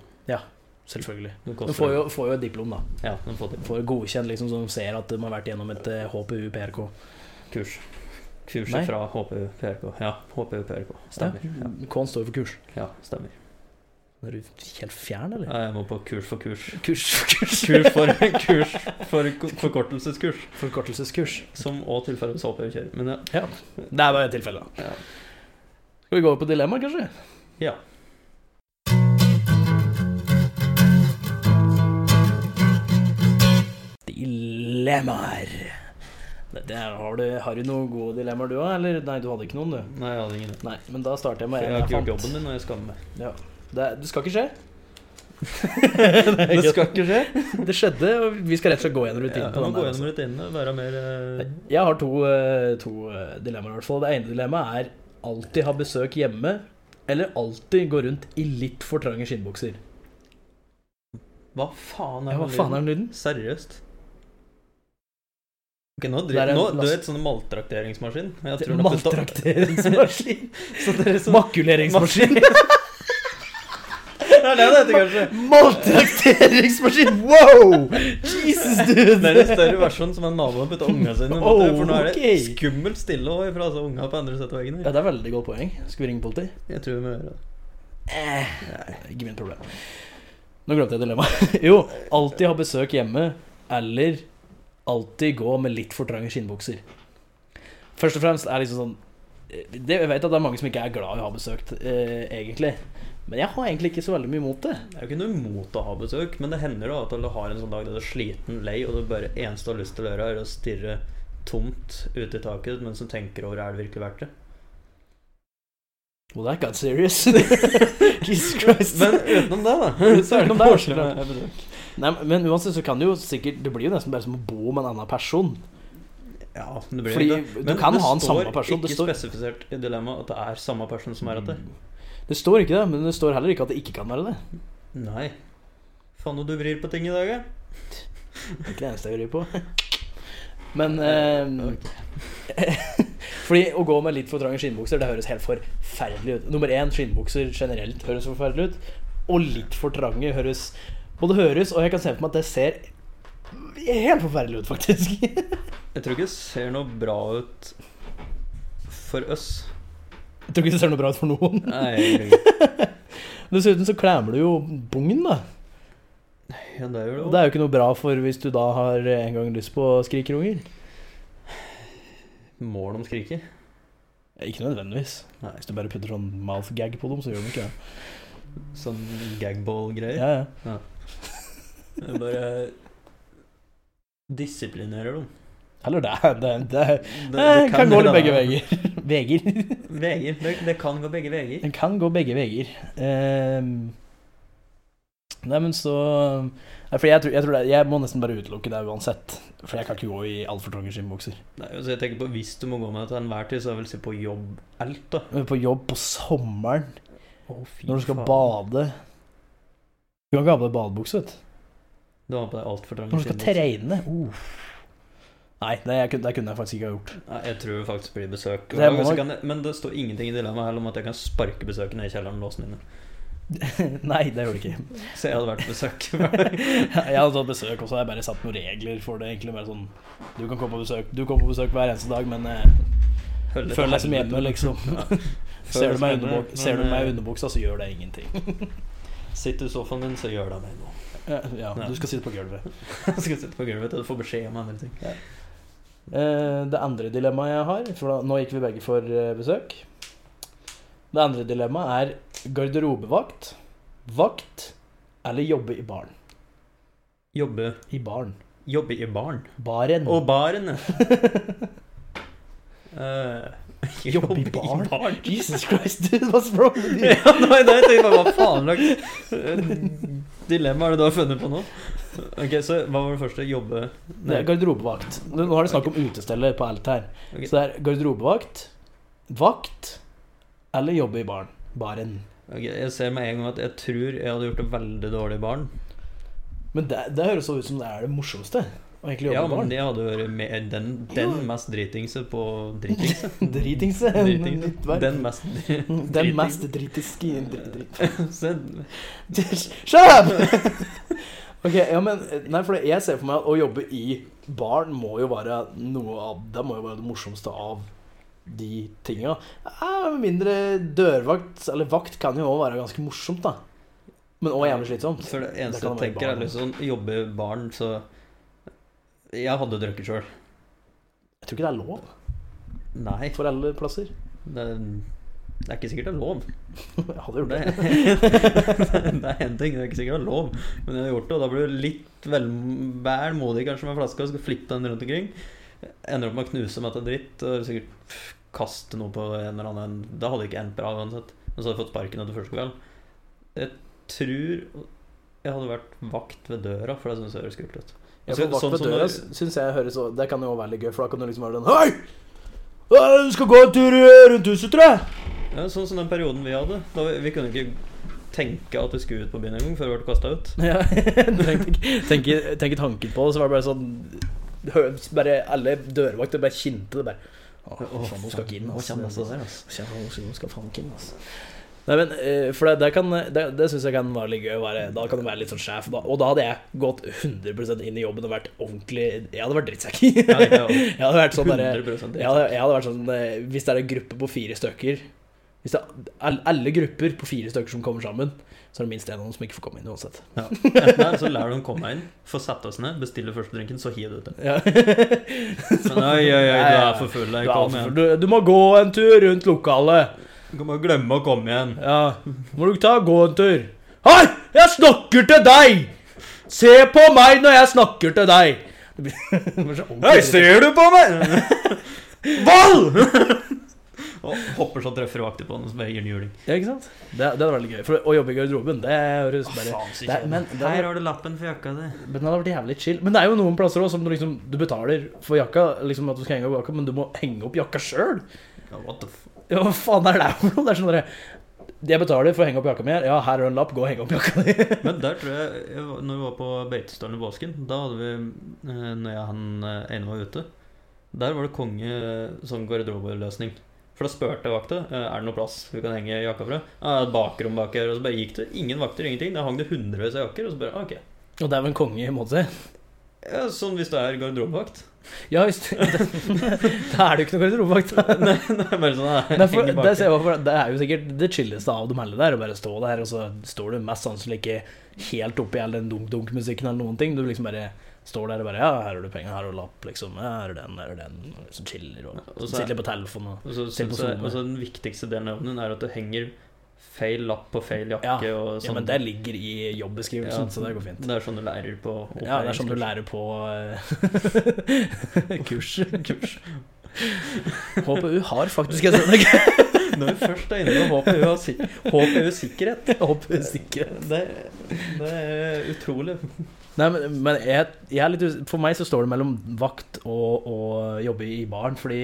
Selvfølgelig. Du får jo, får jo et diplom, da. Ja, den får diplom. Får godkjent, liksom, som ser at de har vært gjennom et eh, HPU PRK. kurs. Kurset Nei. fra HPU PRK. Ja, HPU PRK. Stemmer. Ja, K-en står for kurs. ja stemmer. Er du helt fjern, eller? Ja, Jeg må på kurs for kurs. Kurs for kurs. Kurs for, kurs for ko- forkortelseskurs, Forkortelseskurs. som òg tilfeldigvis HPU kjører. Men ja. Ja. Det er bare et tilfelle. da. Ja. Skal vi gå over på dilemma, kanskje? ja. Dilemmaer. Det- det er- Har du, har du noen gode dilemmaer, du òg? Eller nei, du hadde ikke noen, du? Nei, jeg hadde ingen. Nei, men da starter jeg med Jeg har har jeg ikke gjort fant. jobben min, og jeg skammer meg. Ja. Det, det skal ikke skje. *laughs* Det skal ikke skje. *laughs* Det skjedde, og vi skal rett og slett gå gjennom Ja, på den. gå der, gjennom altså. rutinene, være mer eh, Jeg har to, eh, to eh, dilemmaer, i hvert fall. Det ene dilemmaet er alltid ha besøk hjemme, eller alltid gå rundt i litt for trange skinnbukser. Hva faen er Ja, hva den faen er den lyden? Seriøst? Ok, nå, Det er driver, nå Du vet sånn maltrakteringsmaskin? Jeg tror nok det tar- Maltrakteringsmaskin. *laughs* Så er sånn Makuleringsmaskin. Det er det det heter, kanskje. Maltrakteringsmaskin! Wow! Jesus, dude! Det er en større versjon som en nabo har putta unga sine i. Oh, for nå er det ok. skummelt stille òg fra altså, unga på andre siden av veggen. Ja, her. det er veldig godt poeng. Skal vi ringe politi? Jeg tror vi må gjøre det. Nei, ikke mitt problem. Nå glemte jeg dilemmaet. *laughs* Jo, alltid ha besøk hjemme, eller alltid gå med litt for trange skinnbukser. Først og fremst er liksom sånn det, Jeg vet at det er mange som ikke er glad i å ha besøkt, eh, egentlig. Men jeg har egentlig ikke så veldig mye imot det. Det er jo ikke noe imot å ha besøk, men det hender da at du har en sånn dag der du er sliten, lei, og det bare eneste du har lyst til å gjøre, er å stirre tomt ut i taket mens du tenker over er det virkelig verdt det. Well, that got serious. *laughs* Jesus Christ. Men utenom det, da, *laughs* så er det koselig med besøk. Nei, men uansett så kan du jo sikkert Det blir jo nesten bare som å bo med en annen person. Ja, det blir Fordi det. du kan ha en samme person, det står ikke spesifisert i dilemmaet at det er samme person som er etter. det. Det står ikke det, men det står heller ikke at det ikke kan være det. Nei. Faen og du vrir på ting i dag, ja. Det er ikke det eneste jeg vrir på. Men eh, *laughs* Fordi å gå med litt for trange skinnbukser, det høres helt forferdelig ut. Nummer én, skinnbukser generelt høres forferdelig ut. Og litt for trange høres Både høres, og jeg kan se for meg at det ser helt forferdelig ut, faktisk. *laughs* Jeg tror ikke det ser noe bra ut for oss. Jeg tror ikke det ser noe bra ut for noen. Nei. *laughs* Dessuten så klemmer du jo bungen, da. Ja, det er jo. det er jo ikke noe bra for hvis du da har en gang lyst på skrikerunger. Mål om skrike. Ikke nødvendigvis. Nei. Hvis du bare putter sånn mouth gag på dem, så gjør de ikke det. Sånn gagball-greier. Ja, ja. Jeg bare disiplinerer dem. Eller det. Det, det, Det, eh, kan, gå begge veier. *laughs* Veger. veger. Det, det kan gå begge veier. Det kan gå begge veier. Ehm, nei, men så for jeg, tror, jeg, tror det, jeg må nesten bare utelukke det uansett. For jeg kan ikke gå i altfor trange skinnbukser. Altså jeg tenker på Hvis du må gå med det til enhver tid, så jeg vel si på jobb alt, da. På jobb på sommeren, Å, når du skal faen. bade Du kan ikke ha på deg badebukse, vet du. Du har på deg altfor trange Når du skal trene. Uh. Nei, det, det kunne jeg faktisk ikke ha gjort. Nei, jeg tror faktisk blir besøk. Det må kan men det står ingenting i dilemmaet om at jeg kan sparke besøkende i kjelleren og låse den inne. *laughs* Nei, det gjør det ikke. Så jeg hadde vært besøk. *laughs* Jeg hadde tatt besøk, og så har jeg bare satt noen regler for det. Egentlig bare sånn Du kan komme på besøk Du kommer på besøk hver eneste dag, men eh, føl deg som hjemme, liksom. Ja. *laughs* Du meg i ser du meg i eh, underbuksa, så gjør det ingenting. Sitter i sofaen din, så gjør det meg noe. Ja, ja, du skal sitte på gulvet. *laughs* Jeg skal sitte på gulvet til du får beskjed om andre ting. Eh, det andre dilemmaet jeg har For da, nå gikk vi begge for eh, besøk. Det andre dilemmaet er garderobevakt, vakt eller jobbe i baren. Jobbe, I baren. jobbe i baren. Baren. Og baren, uh, *laughs* *laughs* Jobbe i barn? *laughs* Jesus Christ, dude, what's wrong with you? ja, nei, nei, jeg bare, hva faen slags eh, dilemma er det du har funnet på nå? Ok, så hva var det første? Jobbe er garderobevakt. Nå har er det snakk om utesteller på alt her. Okay. Så det er garderobevakt, vakt eller jobbe i barn. Baren. Ok, Jeg ser med en gang at jeg tror jeg hadde gjort det veldig dårlig i baren. Men det, det høres så ut som det er det morsomste. Egentlig Ja, barn. Ja, men det hadde vært med den, den mest dritingse på dritingse. *laughs* Dritingse. *laughs* Dritingse. Den mest *laughs* Den mest dritiske drit- drit- Shut up! ok, ja, men Nei, for jeg ser for meg at å jobbe i barn må jo være noe av Det må jo være det morsomste av de tinga. Ja, mindre dørvakt eller vakt kan jo òg være ganske morsomt, da. Men òg jævlig slitsomt. For det eneste det jeg tenker, er liksom jobbe barn, så Jeg hadde drukket sjøl. Jeg tror ikke det er lov Nei, for alle plasser. det, det er ikke sikkert det er lov. *laughs* Jeg hadde gjort Det, det. er *laughs* én ting, det er ikke sikkert det er lov, men jeg har gjort det, og da blir du litt vel, vel modig kanskje med flaska og skal flippe den rundt omkring. Ender opp med å knuse meg til dritt og sikkert kaste noe på en eller annen Da hadde det ikke endt bra uansett. Men så hadde jeg fått sparken etter første kveld. Jeg tror jeg hadde vært vakt ved døra, for det syns jeg høres kult ut. Altså, vakt sånn ved døra syns jeg høres Det kan jo være litt gøy, for da kan du liksom være den Hei! Du skal gå en tur eh, rundt huset, tror jeg. Ja, sånn som den perioden vi hadde. Da vi, vi kunne ikke tenke at vi skulle ut på byen engang før vi ble kasta ut. Ja, *laughs* tenke, tenke tanken på det, så var det bare sånn bare Alle dørvakter bare kjente det bare. Å, faen, hun skal ikke inn, altså. hun skal faen ikke inn, ass. Nei, men eh, For det, det, kan, det, det syns jeg kan være litt gøy. Være, da kan du være litt sånn sjef. Da, og da hadde jeg gått 100% inn i jobben og vært ordentlig Jeg hadde vært drittsekk. *laughs* Jeg hadde vært sånn der, jeg hadde, jeg hadde vært sånn eh, Hvis det er en gruppe på fire stykker Hvis det er alle, grupper på fire stykker som kommer sammen, så er det minst en av dem som ikke får komme inn uansett. Ja. Enten så lærer dem komme inn, få sette oss ned, bestille første drinken, så hiver du ut den. Ja. Oi, oi, oi, du er for. *laughs* Du, full. du, du må gå en tur rundt lokalet. Du kan bare glemme å komme igjen. Ja, må du ta gå en tur. Hei, jeg snakker til deg! Se på meg når jeg snakker til deg! *laughs* Hei, ser du på meg?! *laughs* Vold! *laughs* Og hopper så treffer vakter på den, bare gir den juling. Ja, ikke sant? Det, det hadde vært gøy. For å jobbe i garderoben, det høres bare det, men, det, Her er- har du lappen for jakka di. men det hadde vært jævlig chill. Men det er jo noen plasser også som du liksom Du betaler for jakka, liksom at du skal henge opp jakka, men du må henge opp jakka sjøl. Ja, what the f... Ja, hva faen er det for noe? Det er sånn derre Jeg betaler for å henge opp jakka mi. Ja, her er en lapp, gå og henge opp jakka di. *laughs* Men der tror jeg, jeg var- når vi var på Beitestølen i påsken, da hadde vi, eh, når jeg han eh, ene var ute, der var det konge som sånn garderobeløsning. For da spurte jeg vakta eh, er det noe plass vi kan henge jakka fra. Ja, et bakrom bak her. Og så bare gikk det. Ingen vakter, ingenting. Da hang det hundrevis av jakker. Og så bare, ah, ok. Og det er vel en konge i måte. Ja, sånn hvis du er garderobevakt. Ja, visst. *laughs* Da er det jo ikke noe garderobevakt. nei, nei, bare sånn, nei, det, ser jeg for, det er jo sikkert det chilleste av dem alle der. Å bare stå der, og så står du mest sannsynlig ikke helt oppi all den dunk-dunk-musikken eller noen ting. Du liksom bare står der og bare Ja, her har du penger, her har du lapp, liksom. Ja, her er den, her er den. Og så chiller og Og så er- sitter litt på telefonen og Og så så, så, så, Den viktigste delen av den er at du henger feil lapp på feil jakke. Ja, og Ja, sånn. men det ligger i jobbeskrivelsen, så det går fint. Det er sånn du lærer på Ja, det er sånn du lærer på eh, *laughs* kurs. kurs. HPU har faktisk et sånn *laughs* Når vi først er inne på HPU, sik HPU sikkerhet *laughs* HPU sikkerhet. det, det er utrolig. Nei, men, men jeg, jeg litt For meg så står det mellom vakt og, og jobbe i baren, fordi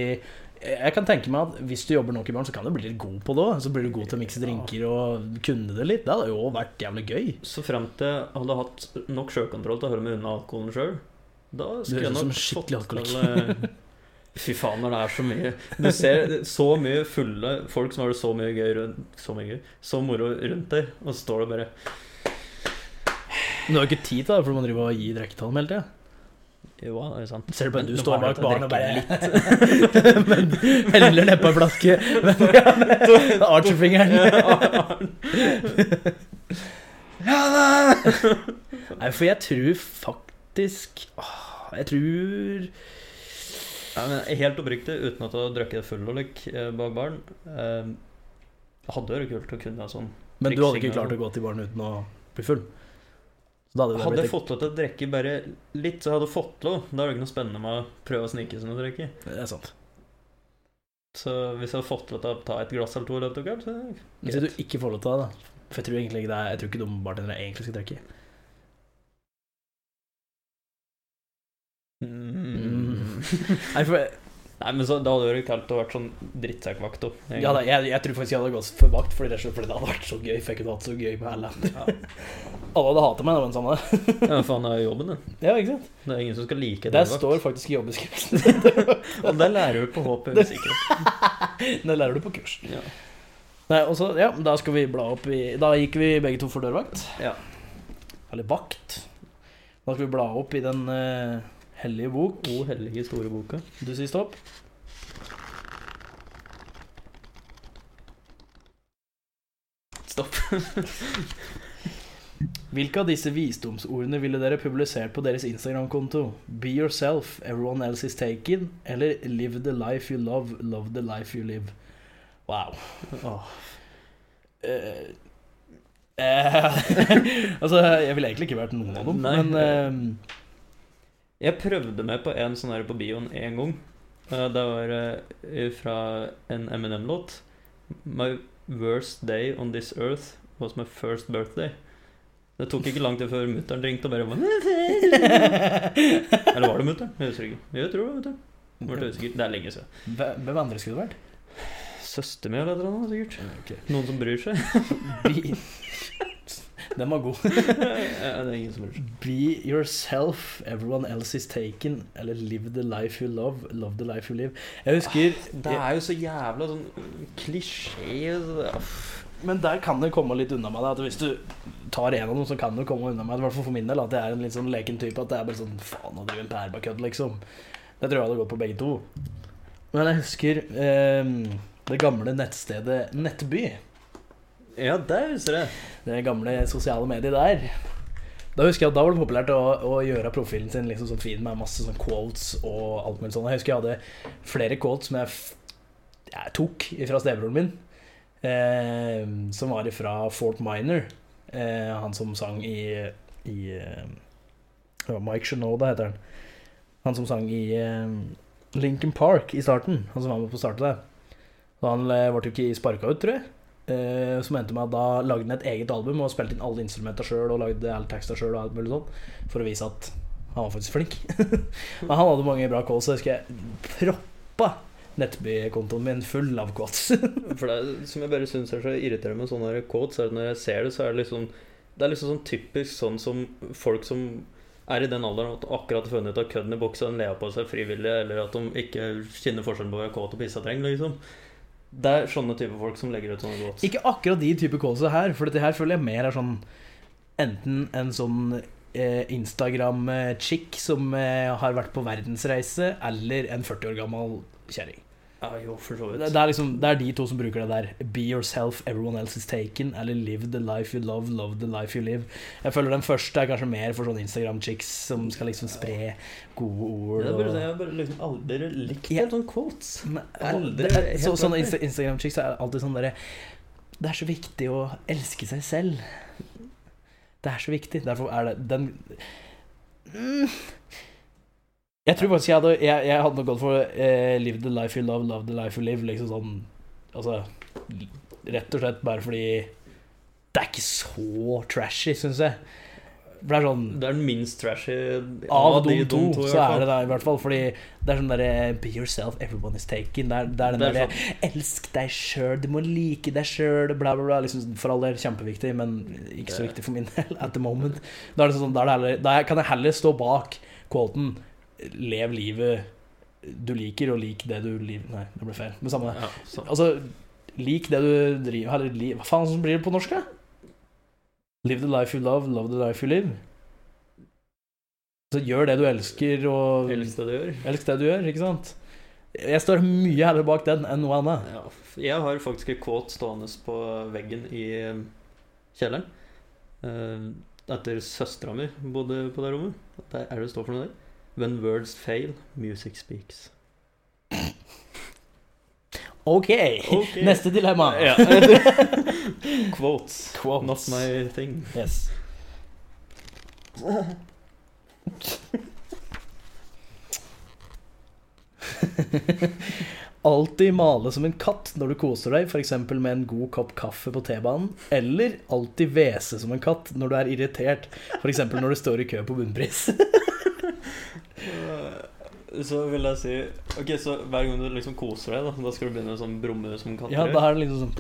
jeg kan tenke meg at hvis du jobber nok i baren, så kan du bli litt god på det òg. Så blir du god til å mikse drinker og kunne det litt. Det hadde jo vært jævlig gøy. Så frem til jeg hadde hatt nok sjøkontroll til å holde meg unna alkoholen sjøl, da skulle jeg nok fått til eh, Fy faen, når det er så mye Du ser så mye fulle folk som har det så mye gøy rundt Så mye gøy, så moro rundt deg, og så står det bare Men du har ikke tid til det, for du må drive og gi drikketall hele tida. Jo, det er sant. Ser du på en du står bak baren og bare bare *laughs* Men heller nedpå en flaske *laughs* Archerfingeren. ja da! Nei, for jeg tror faktisk Jeg tror Nei, men helt oppriktig, uten at du har drukket full og lik eh, bak baren eh, Hadde vært kult å kunne ha sånn. Men du hadde ikke klart å gå til baren uten å bli full? Hadde Hadde jeg fått lov til å drikke bare litt, så hadde jeg fått lov. Da er det ikke noe spennende med å prøve å snike seg noe drikke. Det er sant. Så hvis jeg hadde fått lov til å ta et glass eller to av kvelden, så greit. Hvis du ikke får lov til det, da. For jeg tror egentlig ikke det er Jeg tror ikke dumme bartendere egentlig skal drikke. mm. *laughs* Nei, for Nei, men så, da hadde det kalt å vært sånn drittsekkvakt òg. ja, da, jeg, jeg tror faktisk jeg hadde gått for vakt, fordi det, fordi det hadde vært så gøy. For jeg kunne hatt så gøy med ja. alle hadde hatet meg, da, men samme. Ja, faen, det er jobben, det. Ja, ikke sant? Det er ingen som skal like Det det. står faktisk i jobbeskrivelsen. *laughs* Og det lærer du på HP sikkerhet. *laughs* det lærer du på kurs. Ja. Nei, og så, ja, da skal vi bla opp i Da gikk vi begge to for dørvakt. Ja. Eller vakt. Da skal vi bla opp i den eh, hellige bok. O hellige store boka. Du sier stopp. Stopp. *laughs* Hvilke av disse visdomsordene ville dere publisert på deres Instagram-konto? Be yourself, everyone else is taken. Eller live the life you love, love the life you live. Wow. Oh. Uh, uh, altså, jeg ville egentlig ikke vært noen av dem, Nei. men eh, Jeg prøvde meg på en sånn her på bioen en gang. Eh, Det var eh, fra en Eminem-låt. My worst day on this earth was my first birthday. Det tok ikke lang tid før mutter'n ringte og bare *laughs* Eller var det mutter'n? Jeg husker ikke. Jeg tror det var mutter'n. Det er lenge siden. Hvem andre skulle det vært? Søster mi eller noe, sikkert. Noen som bryr seg. *laughs* Den var god. *laughs* Ja, det ingen som bryr. Be yourself, everyone else is taken. Eller live the life you love, love the life you live. Jeg husker Det er jo så jævla sånn klisjé. Men der kan det komme litt unna med det. At hvis du tar en av dem, så kan det komme unna med det. I hvert fall for min del. At jeg er en litt sånn leken type. At det er bare sånn Faen, nå driver en pærbakødd, liksom. Det tror jeg hadde gått på begge to. Men jeg husker eh, det gamle nettstedet Nettby. Ja, det husker jeg. Det gamle sosiale mediet der. Da husker jeg at da var det populært å, å gjøre profilen sin liksom sånn fin med masse sånn quotes og alt mulig sånt. Jeg husker jeg hadde flere quotes som jeg, jeg tok fra stebroren min. Eh, som var fra Fort Minor. Eh, han som sang i, i eh, Mike Shinoda heter han. Han som sang i eh, Lincoln Park i starten. Han som var med på starten der. Og han eh, ble jo ikke sparka ut, tror jeg. Eh, som endte med at da lagde han et eget album og spilte inn alle instrumenter sjøl og lagde alle tekster sjøl for å vise at han var faktisk flink. *laughs* Men han hadde mange bra calls, så jeg husker jeg proppa Nettby-kontoen min full av quotes. *laughs* For det som jeg bare syns er så irriterende med sånne quotes, er at når jeg ser det, så er det liksom Det er liksom sånn typisk sånn som folk som er i den alderen at akkurat har funnet ut av kødden i buksa, en ler på seg frivillig, eller at de ikke kjenner forskjellen på å være kåt og pissetreng, liksom. Det er sånne type folk som legger ut sånne låter. Ikke akkurat de type callsa her, for dette her føler jeg mer er sånn enten en sånn eh, Instagram-chick som eh, har vært på verdensreise, eller en 40 år gammel kjerring. Ja, jo, for så Det, vidt. det, er liksom, det er de to som bruker det der. Be yourself, everyone else is taken. Eller live the life you love, love the life you live. Jeg føler den første er kanskje mer for sånne Instagram-chicks som skal liksom spre gode ord. Det og- jeg har bare liksom aldri likt helt sånne quotes. Aldri så, sånne Instagram-chicks er alltid sånn derre Det er så viktig å elske seg selv. Det er så viktig. Derfor er det den mm. Jeg tror faktisk jeg hadde Jeg, jeg hadde nok gått for eh, live the life you love, love the life you live. Liksom sånn Altså Rett og slett bare fordi det er ikke så trashy, syns jeg. Det er sånn Det er den minst trashy av de de to, i så er det det, i hvert fall. Fordi det er sånn derre Be yourself, everyone is taken. Det er, det er den derre sånn. Elsk deg sjøl, du må like deg sjøl, bla, bla, bla. Liksom, for all del kjempeviktig, men ikke så viktig for min *laughs* del at the moment. Da, er det sånn, da, er det heller, da kan jeg heller stå bak quoten Lev livet du liker, og lik det du liker Nei, det ble feil. Men samme det. Ja. Altså, lik det du driver Eller li, hva faen som blir det på norsk, da? Live the life you love, love the life you live. Så gjør det du elsker, og Elsk det du gjør. elsk det du gjør, ikke sant? Jeg står mye heller bak den enn noe annet. Ja, jeg har faktisk et kåt stående på veggen i eh, kjelleren. Eh, Etter søstera mi bodde på det rommet. Der er det står for noe der. When words fail, music speaks. Ok, okay. neste dilemma. Ja. *laughs* Quotes. Quotes. Not my thing. Yes. *laughs* Alltid male som en katt når du koser deg, f.eks. med en god kopp kaffe på T-banen. Eller alltid hvese som en katt når du er irritert, f.eks. når du står i kø på bunnpris. *laughs* Eh, Så vil jeg si Ok, så hver gang du liksom koser deg, da, da skal du begynne å sånn brumme som katter Ja, da er det liksom sånn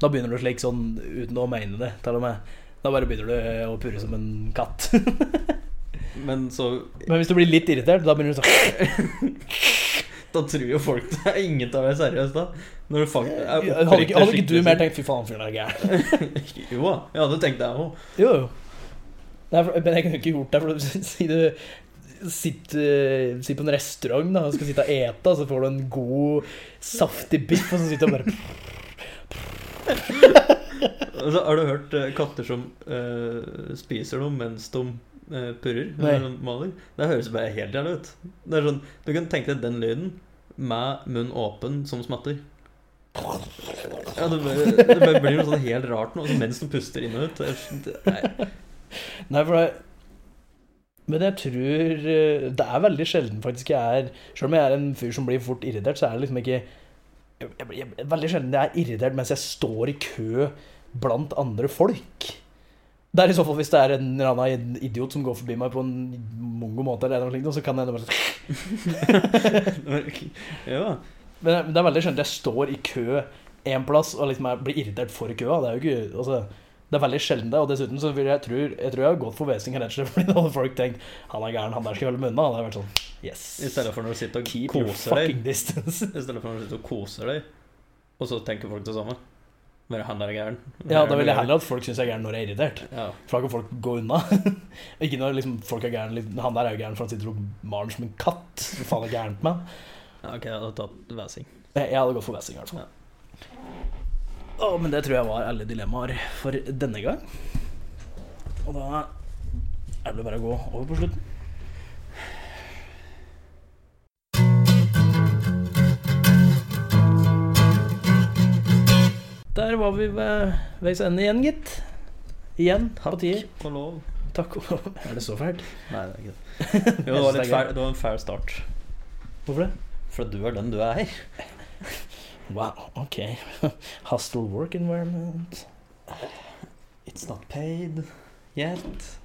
Da begynner du slik sånn uten å mene det, til og med. Da bare begynner du å purre som en katt. *laughs* Men så Men hvis du blir litt irritert, da begynner du sånn *laughs* Da tror jo folk det er *laughs* ingen tar deg seriøst, da. Når du faktisk er Hadde ikke, hadde ikke du mer tenkt 'fy faen, fyren er gæren'? Jo da, jeg hadde tenkt det, jeg òg. Nei, for- Men jeg kunne ikke gjort det, for *laughs* si du sitter, sitter på en restaurant da, og skal sitte og ete, og så får du en god, saftig biff, og så sitter du og bare Altså, har du hørt eh, katter som uh, spiser noe mens de uh, purrer? Eller maler? Det høres bare helt jævlig ut. Det er sånn, Du kan tenke deg den lyden med munn åpen som smatter. Ja, det, det blir noe sånn helt rart nå, altså, mens de puster inn og ut. Det- Nei. Nei, for det Men jeg tror eh, Det er veldig sjelden faktisk jeg er Selv om jeg er en fyr som blir fort irritert, så er det liksom ikke jeg, jeg, jeg, Veldig sjelden jeg er irritert mens jeg står i kø blant andre folk. Det er i så fall hvis det er en eller annen idiot som går forbi meg på en mongo måte, eller noe så kan jeg bare *laughs* Ja. Men det er veldig sjelden jeg står i kø en plass og liksom blir irritert for køa. Det er jo ikke Altså, Det er veldig sjelden det, og dessuten så vil jeg tror jeg, tror jeg har gått for Wesing rett og slett *laughs* fordi da hadde folk tenkt Han er gæren, han der skal holde munna. unna. Han hadde vært sånn Yes. I stedet for når du sitter og Keep koser deg. distance. *laughs* I stedet for når du sitter og koser deg, og så tenker folk det samme. Bare han er gæren. *laughs* Ja, da vil jeg heller at folk syns jeg er gæren når jeg er irritert. Ja. For da kan folk gå unna. Ikke når liksom folk er gæren liksom, Han der er jo gæren for han sitter og maler som en katt. Hva faen er gærent med han? ja, ok, jeg hadde tatt Wesing. Jeg, hadde gått for Wesing i hvert fall. Å, men det tror jeg var alle dilemmaer for denne gang. Og da er det vel bare å gå over på slutten. Der var vi ved veis ende igjen, gitt. Igjen på tide. og lov. Takk og lov. Er det så fælt? Nei, det er ikke det. *laughs* Jo, det var, litt fæl, det var en fæl start. Hvorfor det? For at du er den du er. Wow, ok. *laughs* Hostile work environment. It's not paid yet.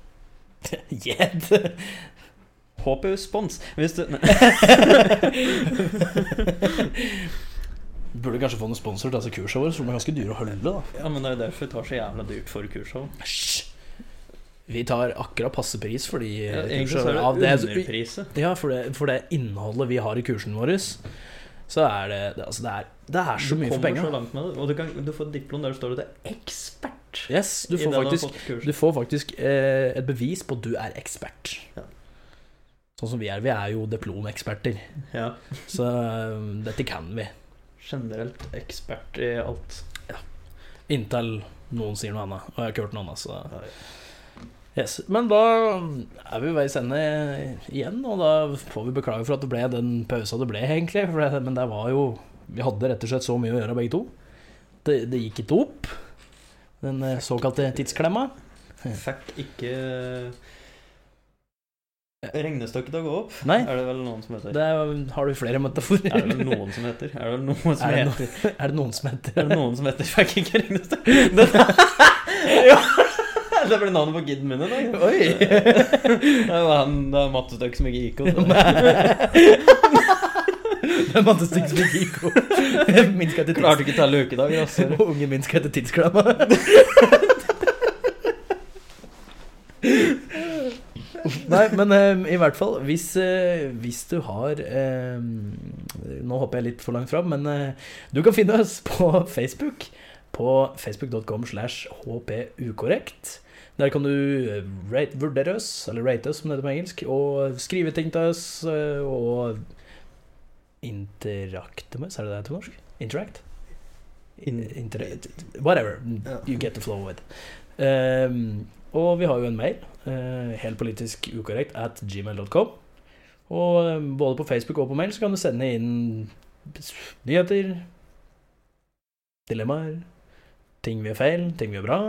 *laughs* yet? Håper jo spons. Hvis du *laughs* Burde kanskje få noen sponsor til disse kursene våre, de er ganske dyre å holde. da Ja, men det er derfor vi tar så jævla dyrt for kursene. Vi tar akkurat passe pris for de Ja, kursene. egentlig så er det- underpriset. Ja, for det, for det innholdet vi har i kursene våre, så er det det, altså det, er, det er så Du mye for kommer så langt med det, og du, kan, du får diplom der det står at du er ekspert. Yes, du får faktisk, du får faktisk eh, et bevis på at du er ekspert. Ja. Sånn som vi er. Vi er jo diplomeksperter, Ja. så eh, dette kan vi. Generelt ekspert i alt. Ja. Inntil noen sier noe annet, og jeg har ikke hørt noe annet. Så Ja, Yes. Men da er vi ved veis ende igjen, og da får vi beklage for at det ble den pausa det ble, egentlig. Det, men det var jo Vi hadde rett og slett så mye å gjøre, begge to. Det, det gikk ikke opp, den eh, såkalte tidsklemma. Fikk ikke regnestykket til å gå opp. Nei. Er det vel noen som heter? Det er, har du flere metaforer? Er det vel noen som heter? Er det noen som Er heter? er det noen som heter Er det noen som heter Fikk ikke regnestykket? *laughs* *laughs* ja. *laughs* Det ble navnet på kiden min i dag. Oi! *laughs* Det var han, det var mattestykk som ikke gikk opp. Det er mattestykk som ikke gikk opp. Min skal hete Klarte ikke å telle ukedager, altså. Og *laughs* Unge minsker etter tidsklemma. Nei, men eh, i hvert fall hvis, uh, hvis du har eh, Nå hopper jeg litt for langt fram, men uh, du kan finne oss på Facebook. På facebook.com slash hpukorrekt. Der kan du eh, rate, vurdere oss, eller rate oss som det heter på engelsk, og skrive ting til oss, eh, og interakte med oss, er det det heter på norsk? Interact? Inter whatever. You get the flow with. Um, og vi har jo en mail. Uh, helt politisk ukorrekt at gmail.com. Og um, både på Facebook og på mail så kan du sende inn nyheter, dilemmaer, ting vi gjør feil, ting vi gjør bra.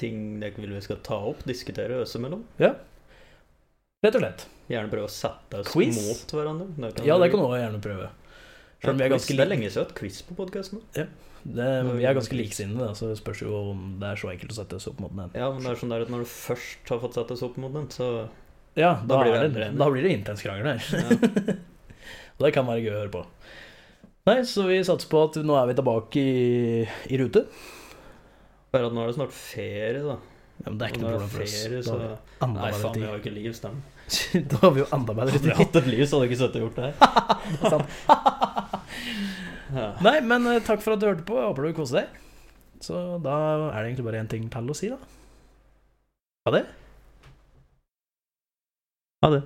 Ting dere vil vi skal ta opp, diskutere øse mellom. Ja. Rett og slett. Gjerne prøve å sette oss Quiz? mot hverandre. Det Ja, det kan du gjerne prøve. Ganske Det er like. lenge siden vi har hatt quiz på podkasten. Det, vi er ganske liksinnede, så det spørs jo om det er så enkelt å sette oss opp mot den. Ja, men det er sånn der at når du først har fått satt oss opp mot den, så Ja, Da da, blir det det, da blir det intens krangel her. ja. *laughs* Og det kan være gøy å høre på. Nei, så vi satser på at nå er vi tilbake i, i rute. Bare at nå er det snart ferie, da. Ja, men det er ikke noe problem er for oss. ferie, så Nei, faen, vi har jo ikke liv, stemmer. tid. *laughs* Da har vi jo enda bedre Hadde vi hatt et liv, så hadde vi ikke sittet og gjort det her. Sant. *laughs* Ja. Nei, men eh, takk for at du hørte på. Jeg håper du koser deg. Så da er det egentlig bare én ting til å si, da. Ha det. Ha det.